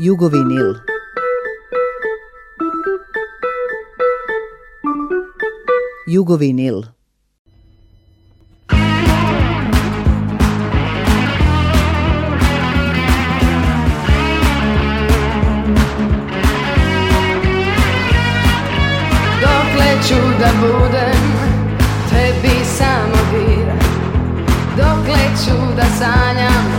Jugovinil. Jugovinil. ću da budem tebi samo vira Dokle ću da sanjam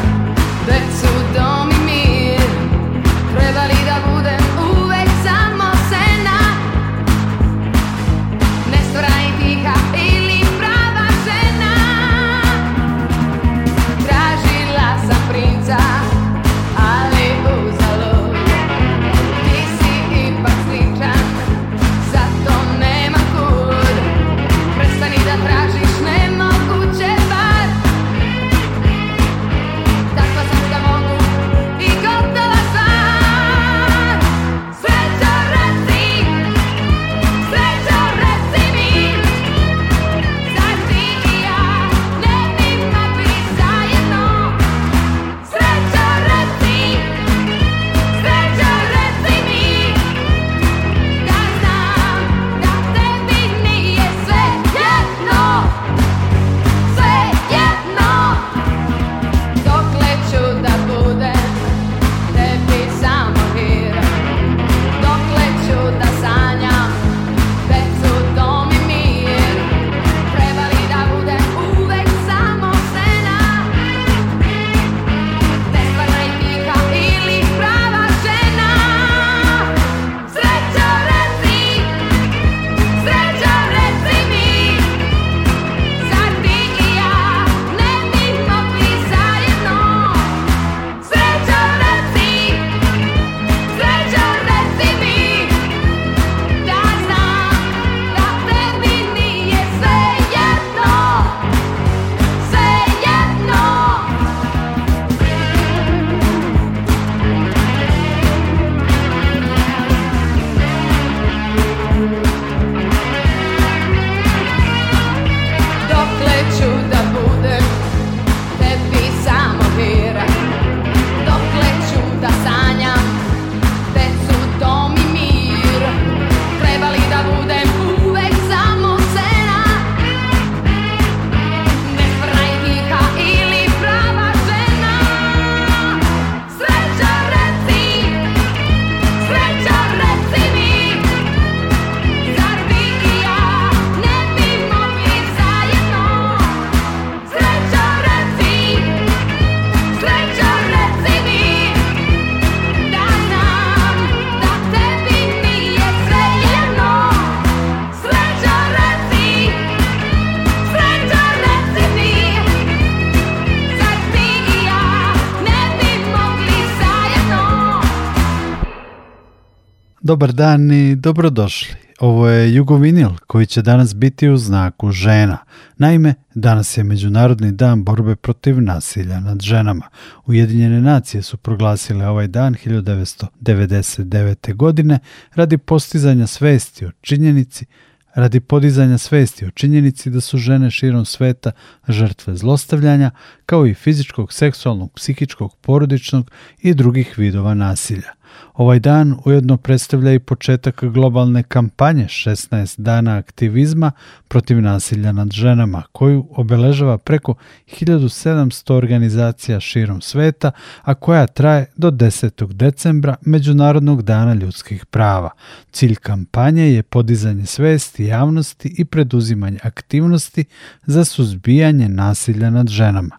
Dobar dan i dobrodošli. Ovo je Jugovinil koji će danas biti u znaku žena. Naime, danas je Međunarodni dan borbe protiv nasilja nad ženama. Ujedinjene nacije su proglasile ovaj dan 1999. godine radi postizanja svesti o činjenici radi podizanja svesti o činjenici da su žene širom sveta žrtve zlostavljanja, kao i fizičkog, seksualnog, psihičkog, porodičnog i drugih vidova nasilja. Ovaj dan ujedno predstavlja i početak globalne kampanje 16 dana aktivizma protiv nasilja nad ženama, koju obeležava preko 1700 organizacija širom sveta, a koja traje do 10. decembra Međunarodnog dana ljudskih prava. Cilj kampanje je podizanje svesti javnosti i preduzimanje aktivnosti za suzbijanje nasilja nad ženama.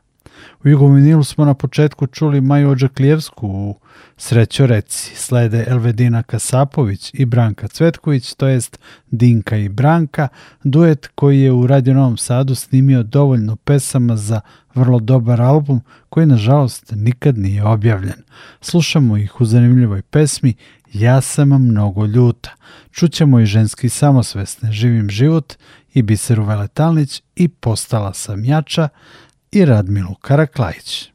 U Jugovinilu smo na početku čuli Maju Ođaklijevsku u Srećo reci, slede Elvedina Kasapović i Branka Cvetković, to jest Dinka i Branka, duet koji je u Radio Novom Sadu snimio dovoljno pesama za vrlo dobar album koji nažalost nikad nije objavljen. Slušamo ih u zanimljivoj pesmi Ja sam mnogo ljuta. Čućemo i ženski samosvesne Živim život i Biseru Veletalnić i Postala sam jača i Radmilu Karaklajić.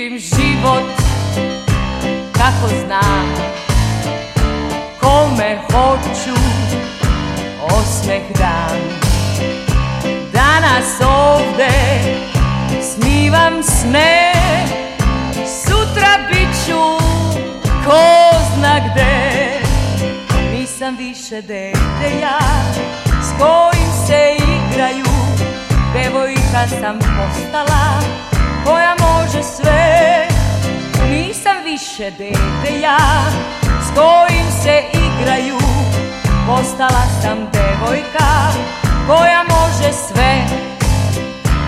živim život kako znam Kome hoću osmeh dan Danas ovde smivam sne Sutra bit ću ko zna gde Nisam više dete ja s kojim se igraju Devojka sam postala koja može sve Nisam više dete ja s kojim se igraju Postala sam devojka koja može sve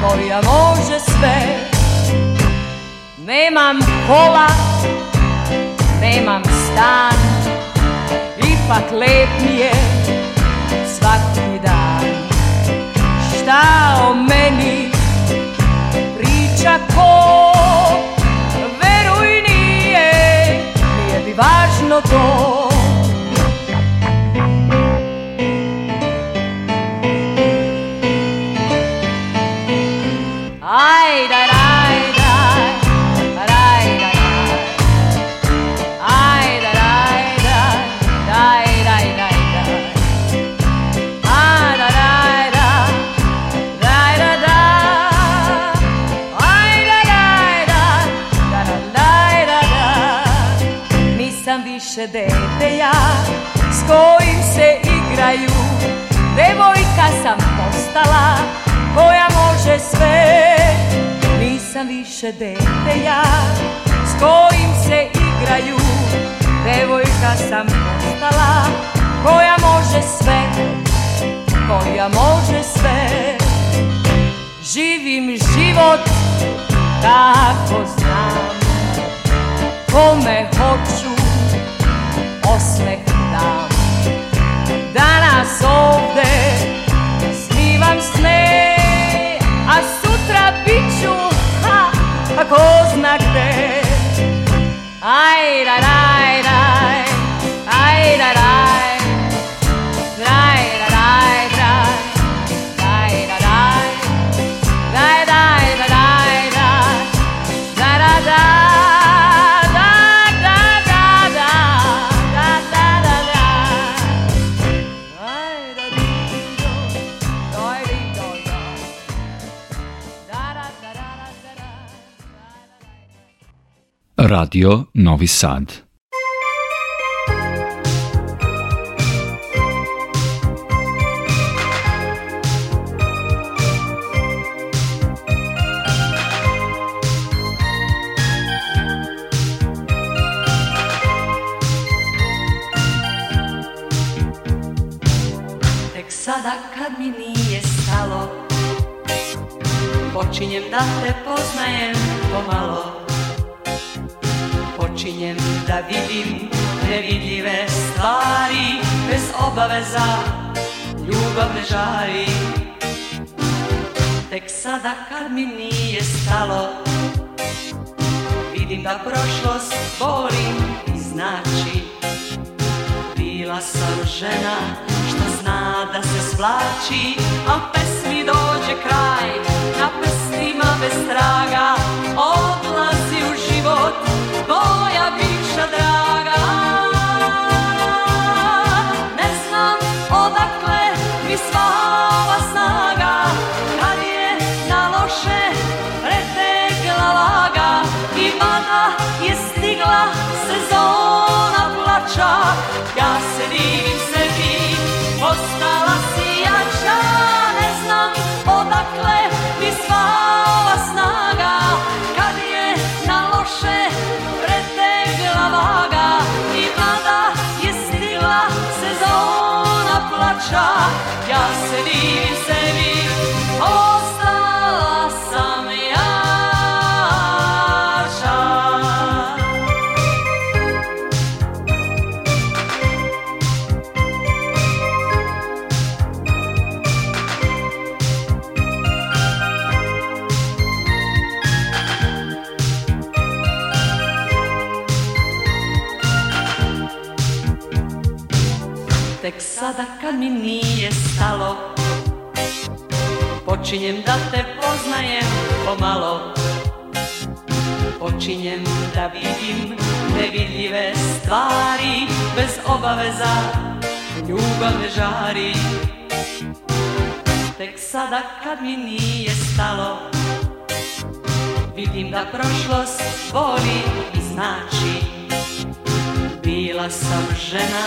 Koja može sve Nemam kola, nemam stan Ipak lep mi je svaki dan Šta o meni Čako, Veruj nije, nije mi važno to Ja sam postala koja može sve Nisam više dete ja s kojim se igraju Devojka sam postala koja može sve Koja može sve Živim život tako znam Kome hoću osmeh dam Danas ovdje poznak te. Ay, la, Radio Novi Sad. sada kad mi nije Počinjem da te poznajem pomalo počinjem da vidim nevidljive stvari Bez obaveza ljubav ne žari Tek sada kad mi nije stalo Vidim da prošlost boli, i znači Bila sam žena što zna da se svlači A pesmi dođe kraj na pesmima bez traga Odu moja bića draga, ne znam odakle mi sva ova snaga, kad je na loše pretekla laga, i mana je stigla sezona plača, ja se dim, se ostala. Ya ser dig tek sada kad mi nije stalo Počinjem da te poznajem pomalo Počinjem da vidim nevidljive stvari Bez obaveza ljubav me žari Tek sada kad mi nije stalo Vidim da prošlost voli i znači Bila sam žena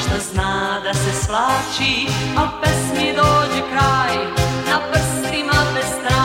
što zna da se svlači, a pesmi dođe kraj, na prstima bez strana.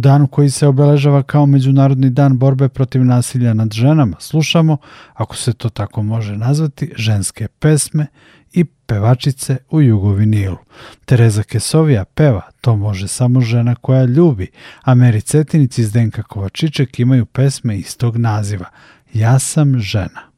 danu koji se obeležava kao Međunarodni dan borbe protiv nasilja nad ženama slušamo, ako se to tako može nazvati, ženske pesme i pevačice u Jugovinilu. Tereza Kesovija peva To može samo žena koja ljubi, a Meri Cetinic i Zdenka Kovačiček imaju pesme istog naziva Ja sam žena.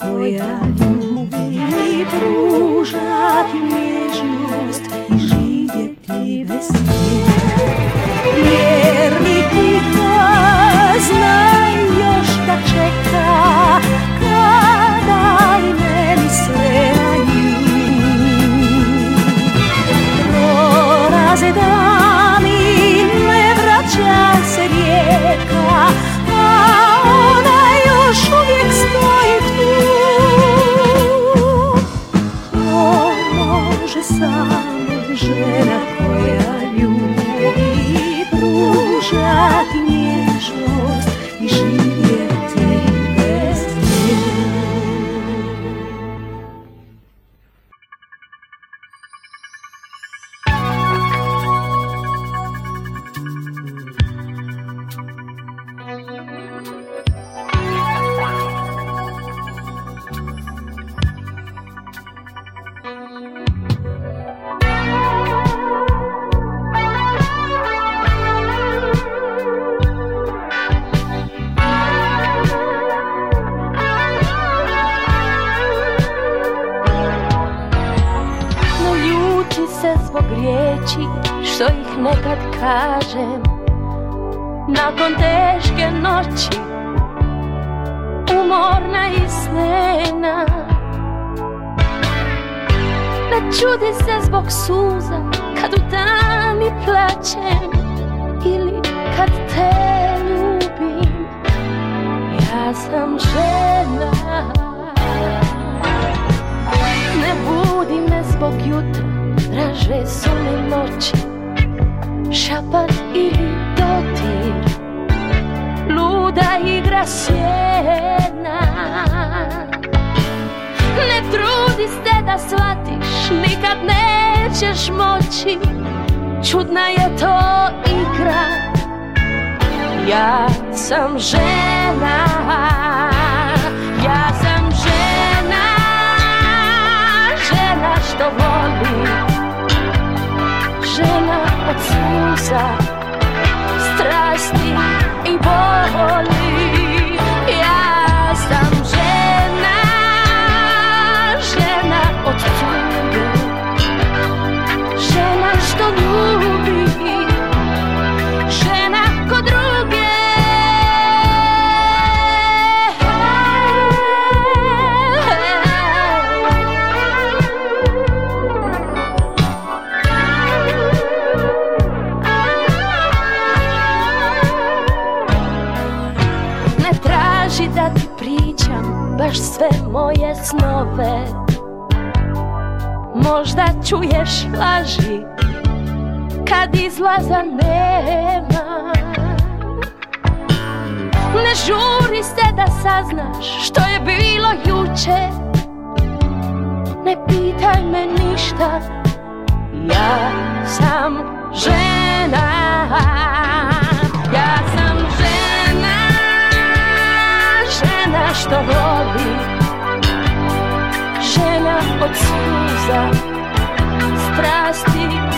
покоя любви дружат нежность и живет и весне. Ne budi me zbog jutra Draže su noći Šapan ili dotir Luda igra sjena Ne trudi se da shvatiš Nikad nećeš moći Čudna je to igra Ja sam žena Atlanta. snove Možda čuješ laži Kad izlaza nema Ne žuri se da saznaš Što je bilo juče Ne pitaj me ništa Ja sam žena Ja sam žena Žena što voli od suza strasti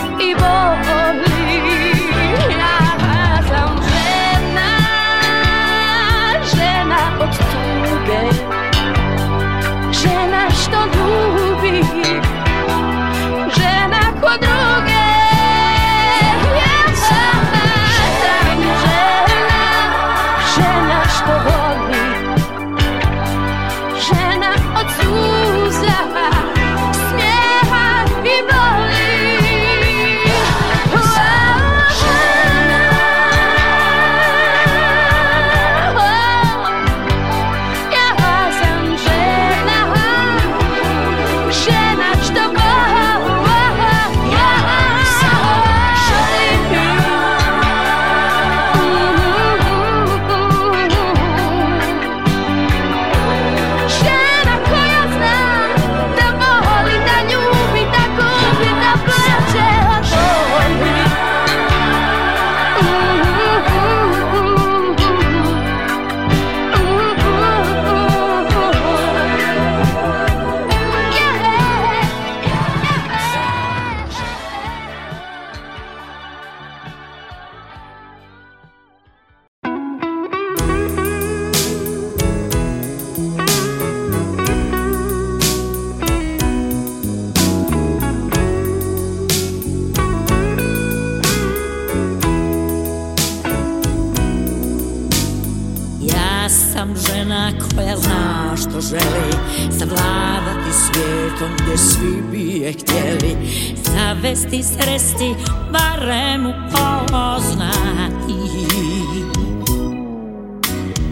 sam žena koja zna što želi Savladati svijetom gdje svi bi je htjeli Zavesti, sresti, barem upoznati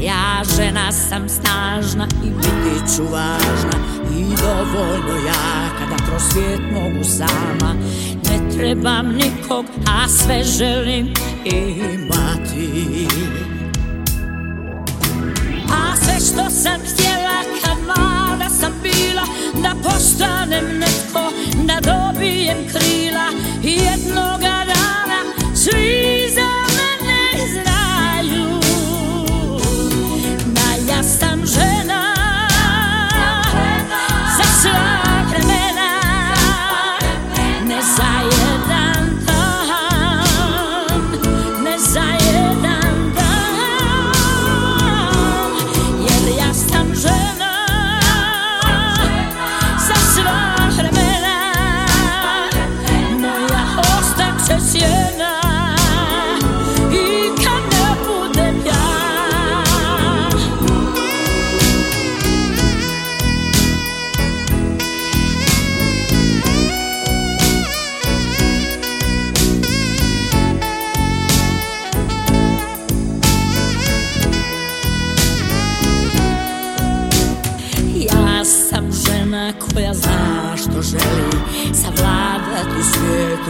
Ja žena sam snažna i biti ću važna I dovoljno jaka da kroz svijet mogu sama Ne trebam nikog, a sve želim imati što sam htjela kad mlada sam bila Da postanem netko, da dobijem krila jednoga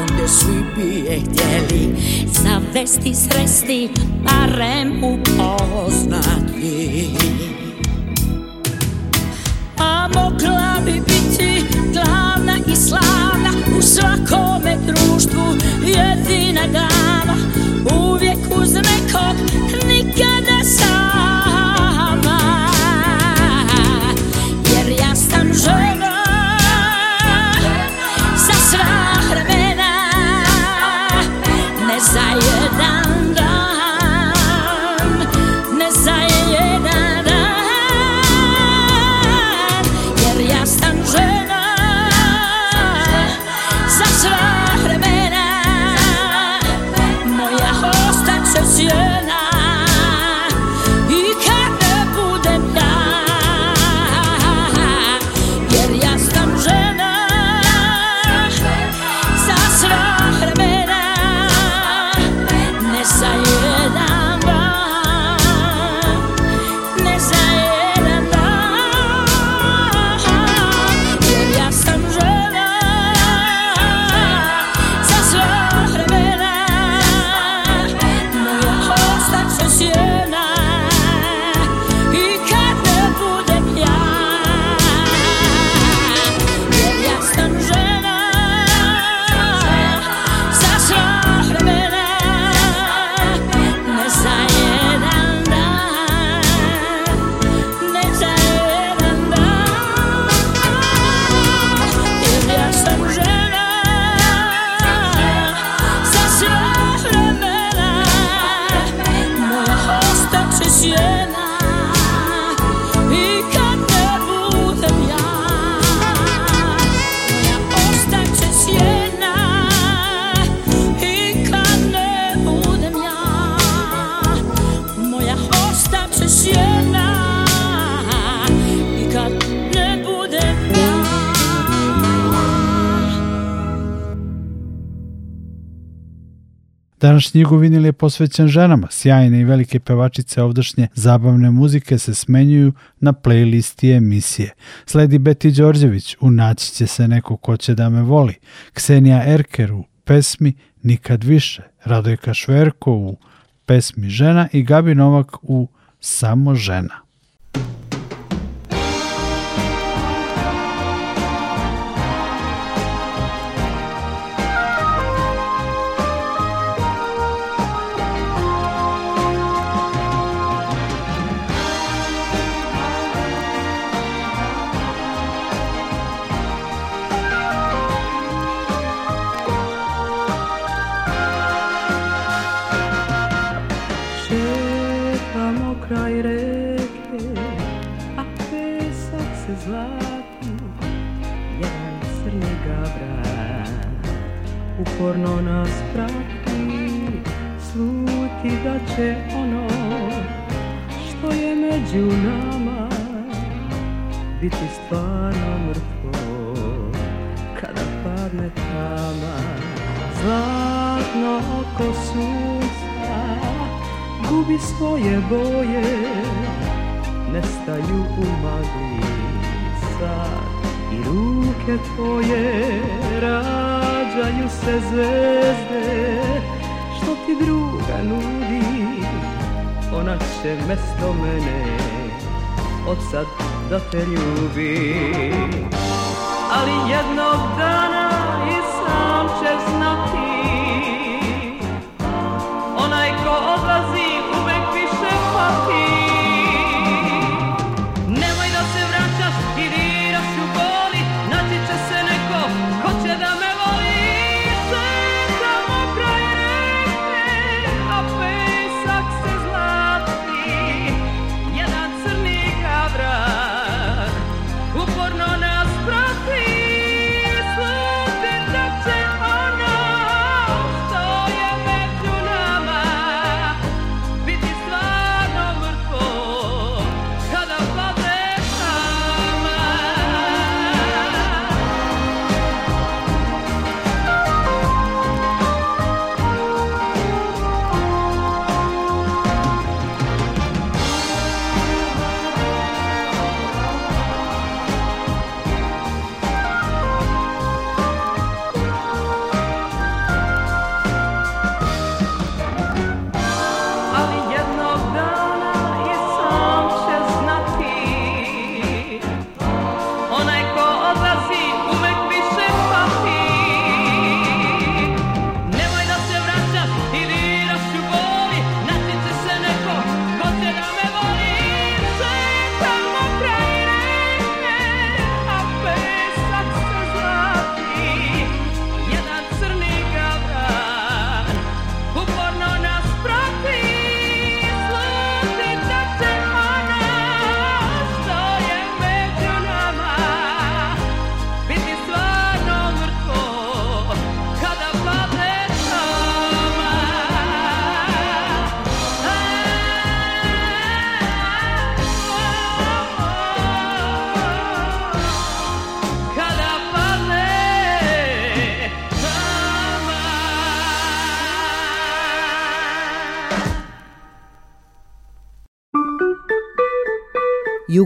gdje svi bi je htjeli Zavesti, sresti, barem upoznati A mogla bi biti glavna i slavna U svakome društvu jedina dama Uvijek uz nekog nikad Današnji jugovinil je posvećen ženama. Sjajne i velike pevačice ovdašnje zabavne muzike se smenjuju na playlisti emisije. Sledi Beti Đorđević u Naći će se neko ko će da me voli. Ksenija Erker u pesmi Nikad više. Radojka Šverko u pesmi Žena i Gabi Novak u Samo žena. oko sunca gubi svoje boje nestaju u magli sad i ruke tvoje rađaju se zvezde što ti druga nudi ona će mesto mene od sad da te ljubi ali jednog dana i sam će znati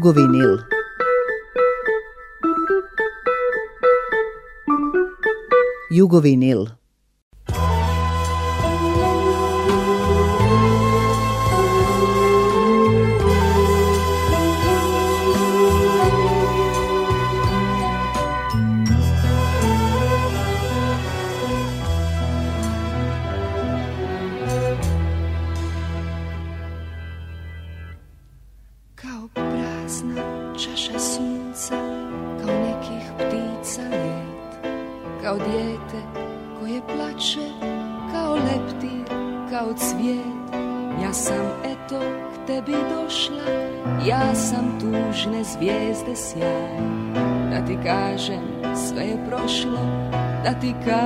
jugovinil. Jugovinil.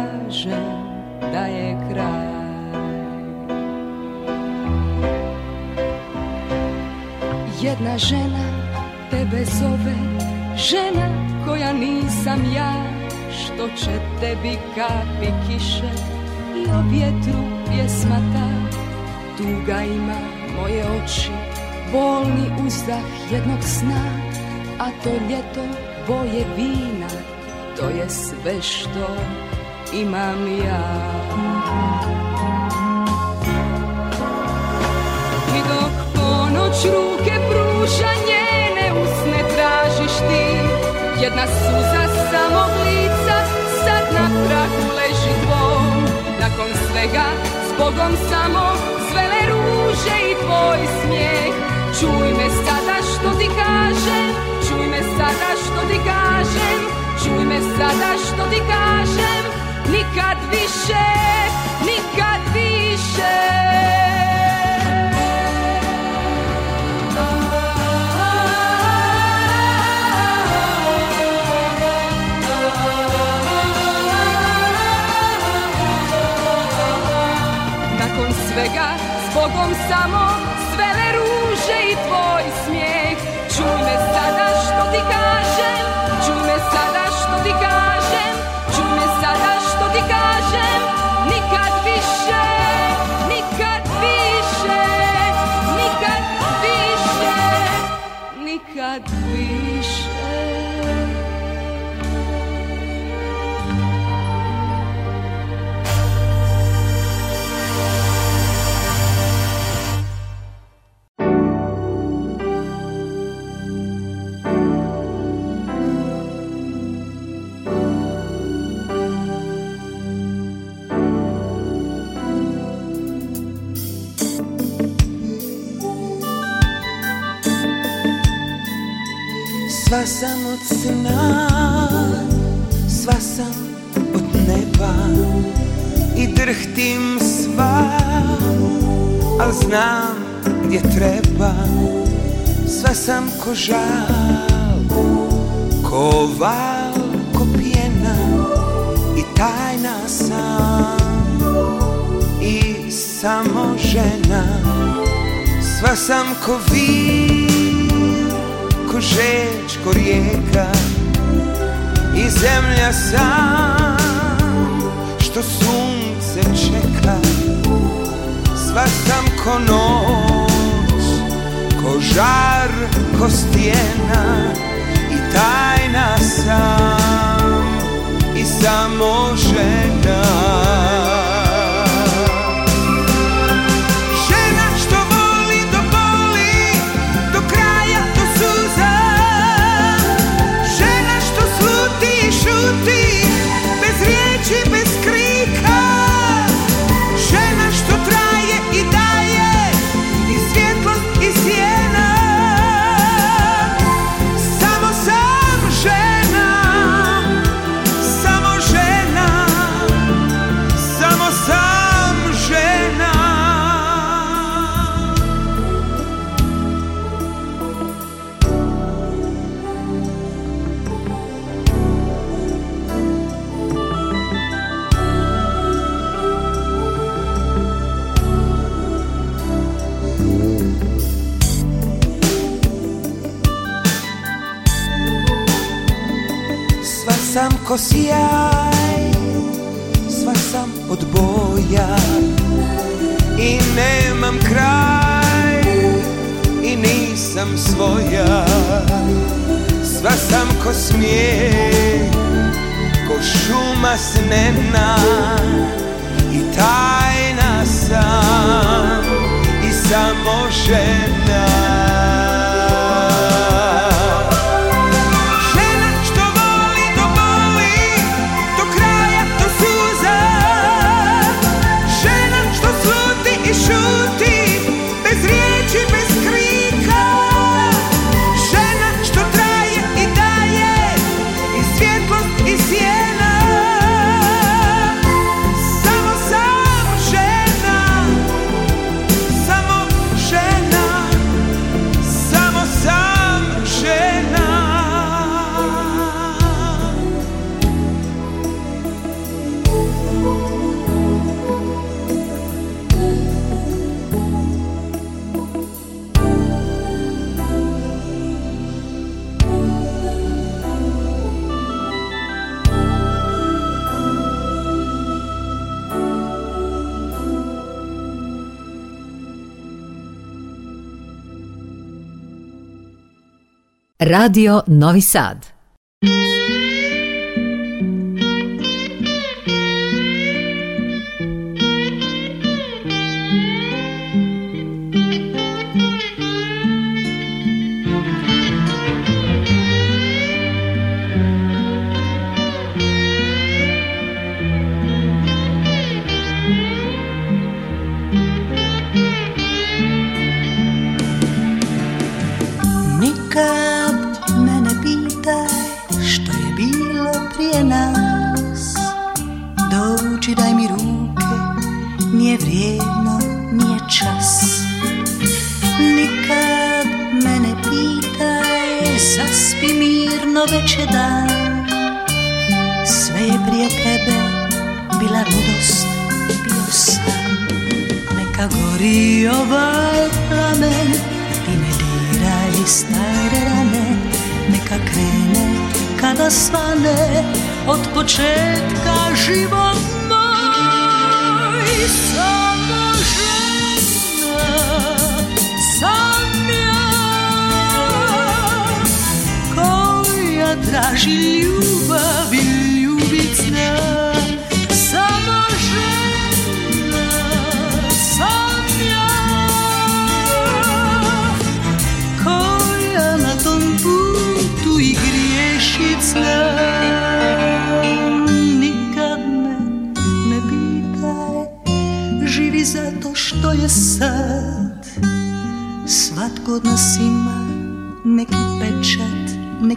kaže da je kraj Jedna žena tebe zove Žena koja nisam ja Što će tebi kapi kiše I o vjetru pjesma ta Tuga ima moje oči Bolni uzdah jednog sna A to ljeto boje vina To je sve što imam ja I dok ponoć ruke pruža njene usne tražiš ti Jedna suza samog lica sad na traku leži tvoj Nakon svega s Bogom samo svele ruže i tvoj smijeh Čuj me sada što ti kažem, čuj me sada što ti kažem Čuj me sada što ti kažem nikad više, nikad više. Nakon svega s Bogom samo sam od sna, sva sam od neba I drhtim sva, al znam gdje treba Sva sam ko žal, ko val, ko pjena I tajna sam, i samo žena Sva sam ko ko žeć, ko rijeka I zemlja sam Što sunce čeka Sva sam ko noć Ko žar, ko stjena I tajna sam I samo žena Kako sjaj, sva sam od boja I nemam kraj, i nisam svoja Sva sam ko smije ko šuma snena I tajna sam, i samo žena Radio Novi Sad.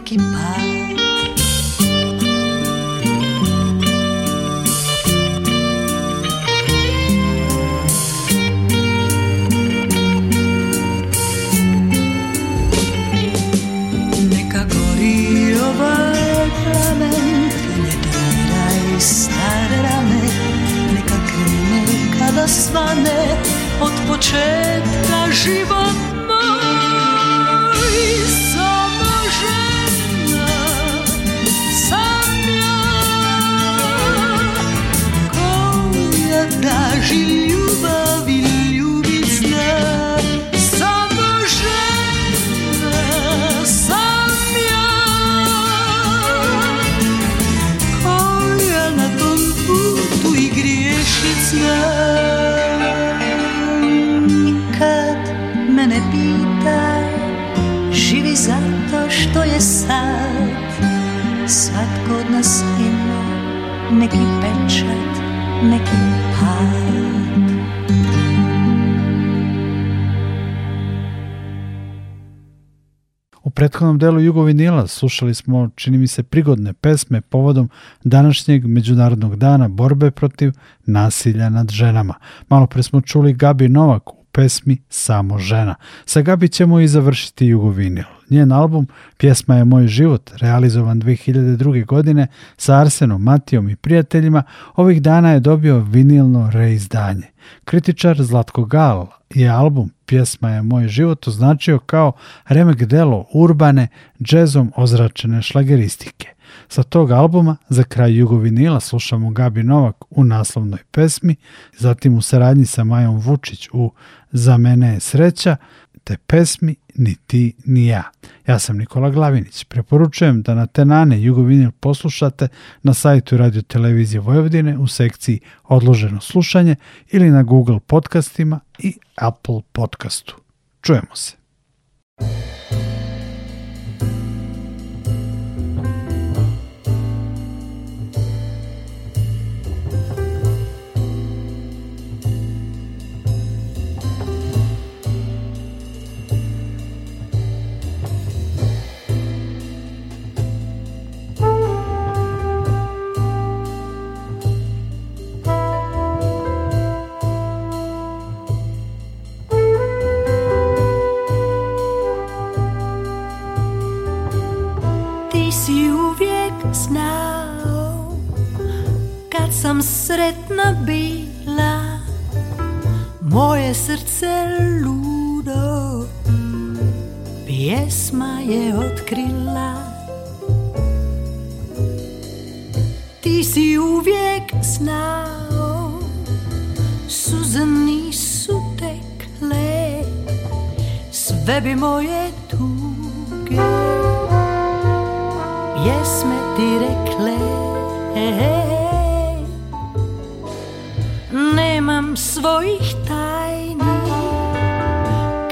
que paz. prethodnom delu Jugovinila slušali smo, čini mi se, prigodne pesme povodom današnjeg Međunarodnog dana borbe protiv nasilja nad ženama. Malo pre smo čuli Gabi Novak pesmi Samo žena. Sa Gabi ćemo i završiti Jugovinil. Njen album Pjesma je moj život, realizovan 2002. godine sa Arsenom, Matijom i prijateljima, ovih dana je dobio vinilno reizdanje. Kritičar Zlatko Gal je album Pjesma je moj život označio kao remek delo urbane, džezom ozračene šlageristike. Sa tog albuma za kraj Jugovinila slušamo Gabi Novak u naslovnoj pesmi, zatim u saradnji sa Majom Vučić u Za mene je sreća, te pesmi Ni ti ni ja. Ja sam Nikola Glavinić. Preporučujem da na tenane Jugovinil poslušate na sajtu Radio Televizije Vojvodine u sekciji Odloženo slušanje ili na Google podcastima i Apple podcastu. Čujemo se. sretna bila Moje srce ludo Pjesma je otkrila Ti si uvijek znao Suze nisu tekle Sve bi moje tuge Pjesme ti rekle Hey, svojih tajni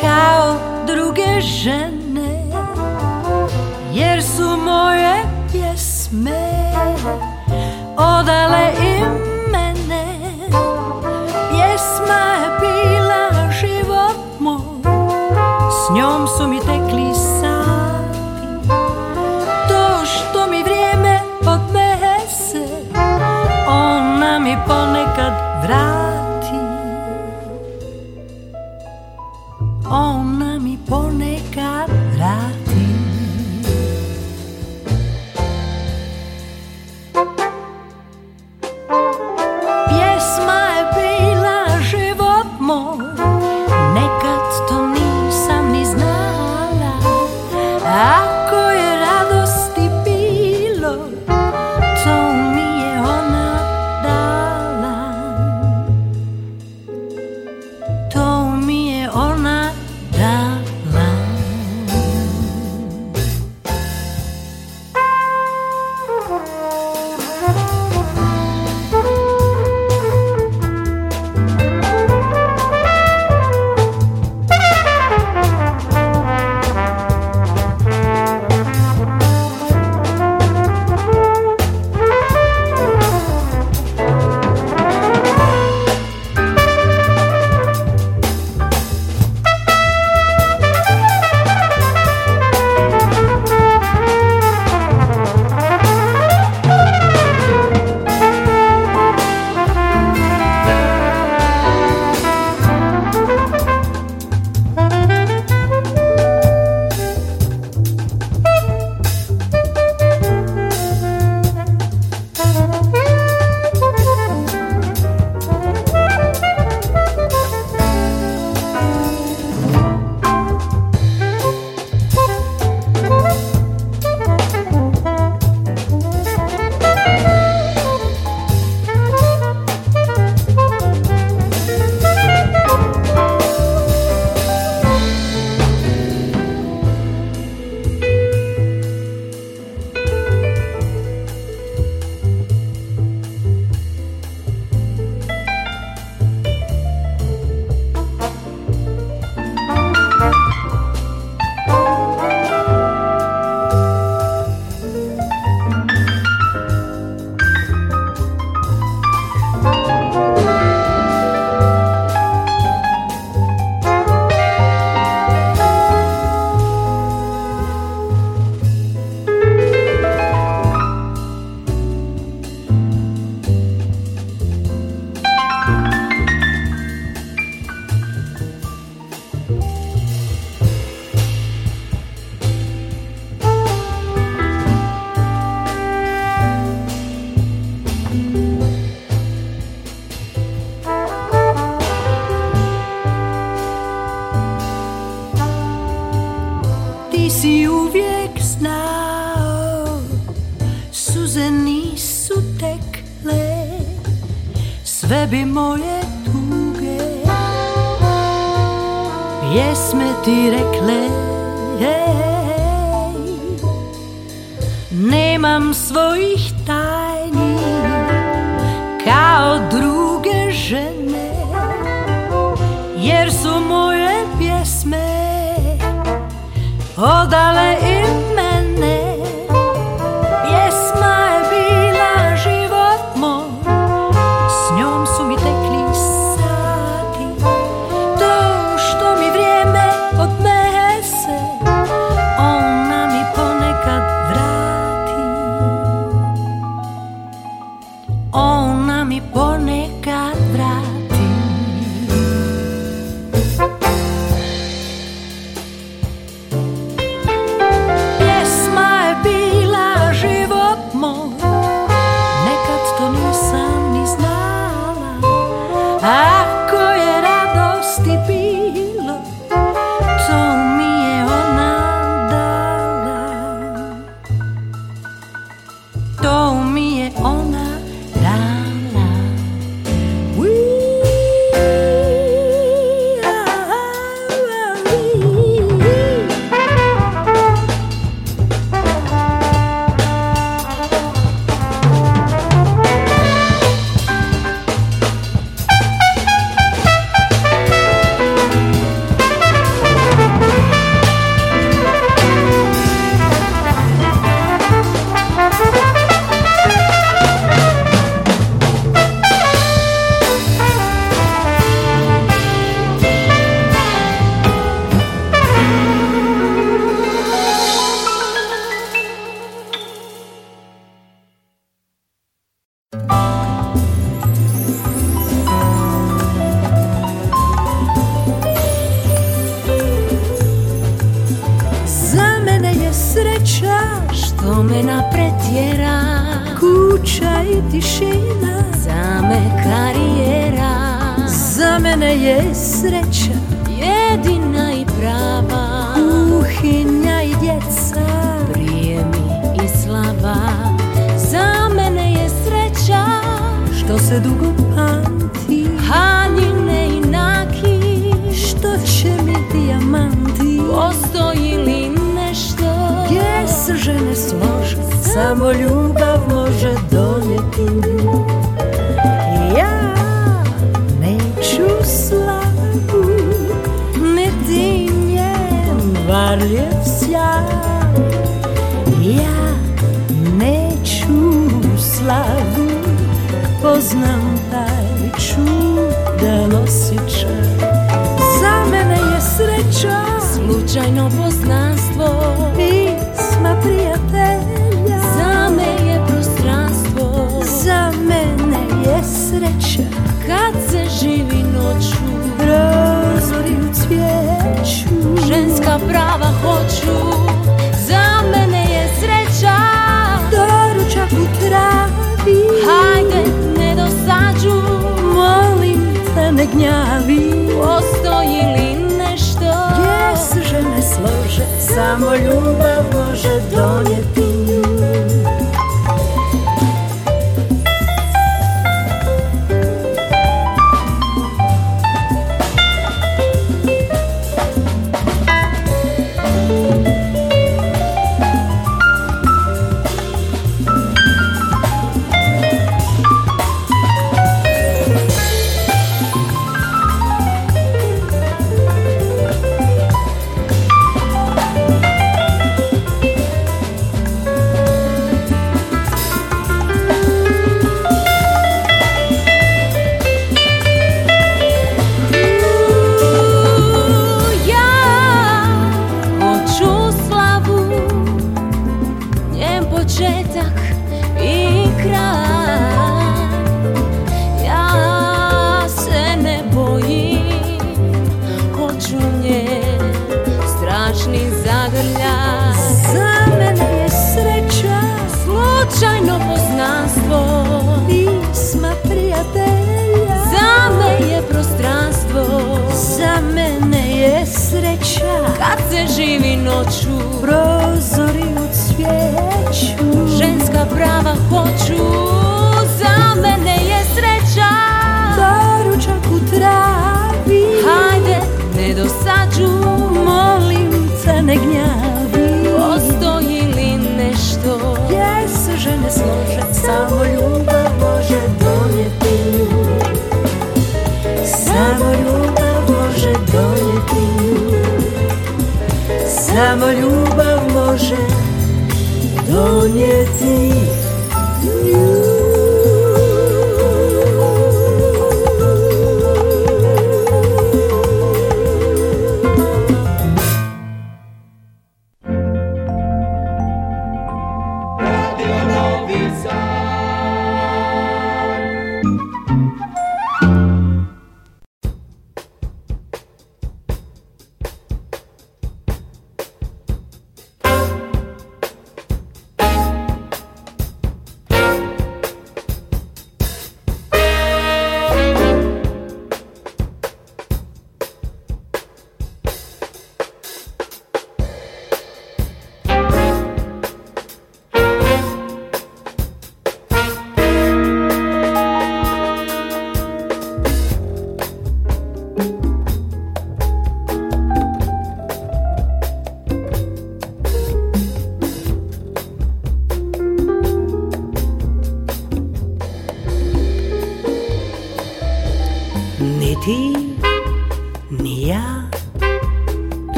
Kao druge žene Jer su moje pjesme Odale si uvijek znao Suze nisu tekle Sve bi moje tuge Pjesme ti rekle hey, Nemam svojih tajni Kao druge žene Ho dalej živi noću brozori u cvijeću Ženska prava hoću Za mene je sreća Doručak u travi Hajde, ne dosađu Molim te ne gnjavi Postoji li nešto Jesu žene slože Samo ljubav može donijeti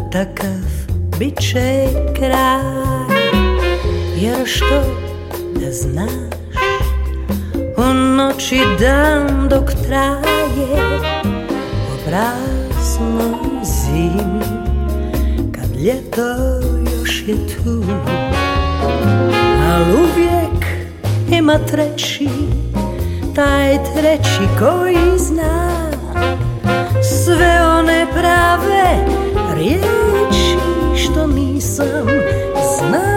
takav bit će kraj Jer što da znaš O noći dan dok traje Obrazno zimi Kad ljeto još je tu Al uvijek ima treći Taj treći koji zna Sve one prave речи, что мисом знаю.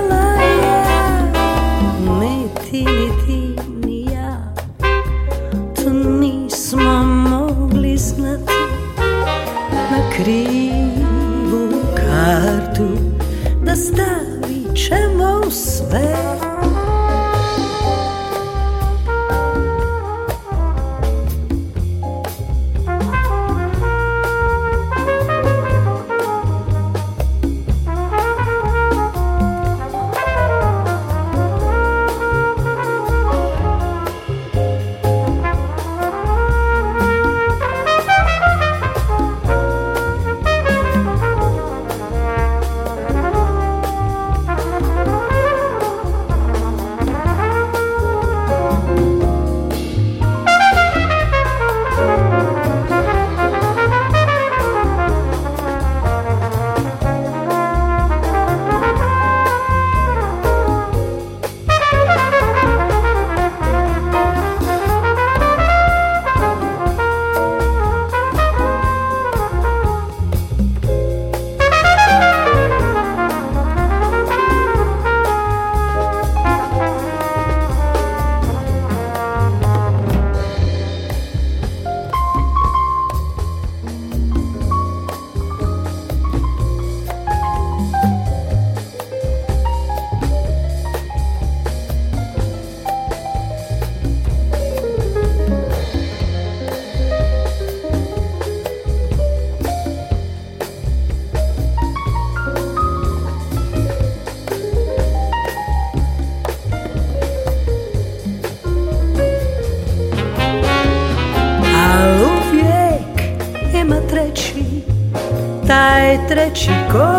chico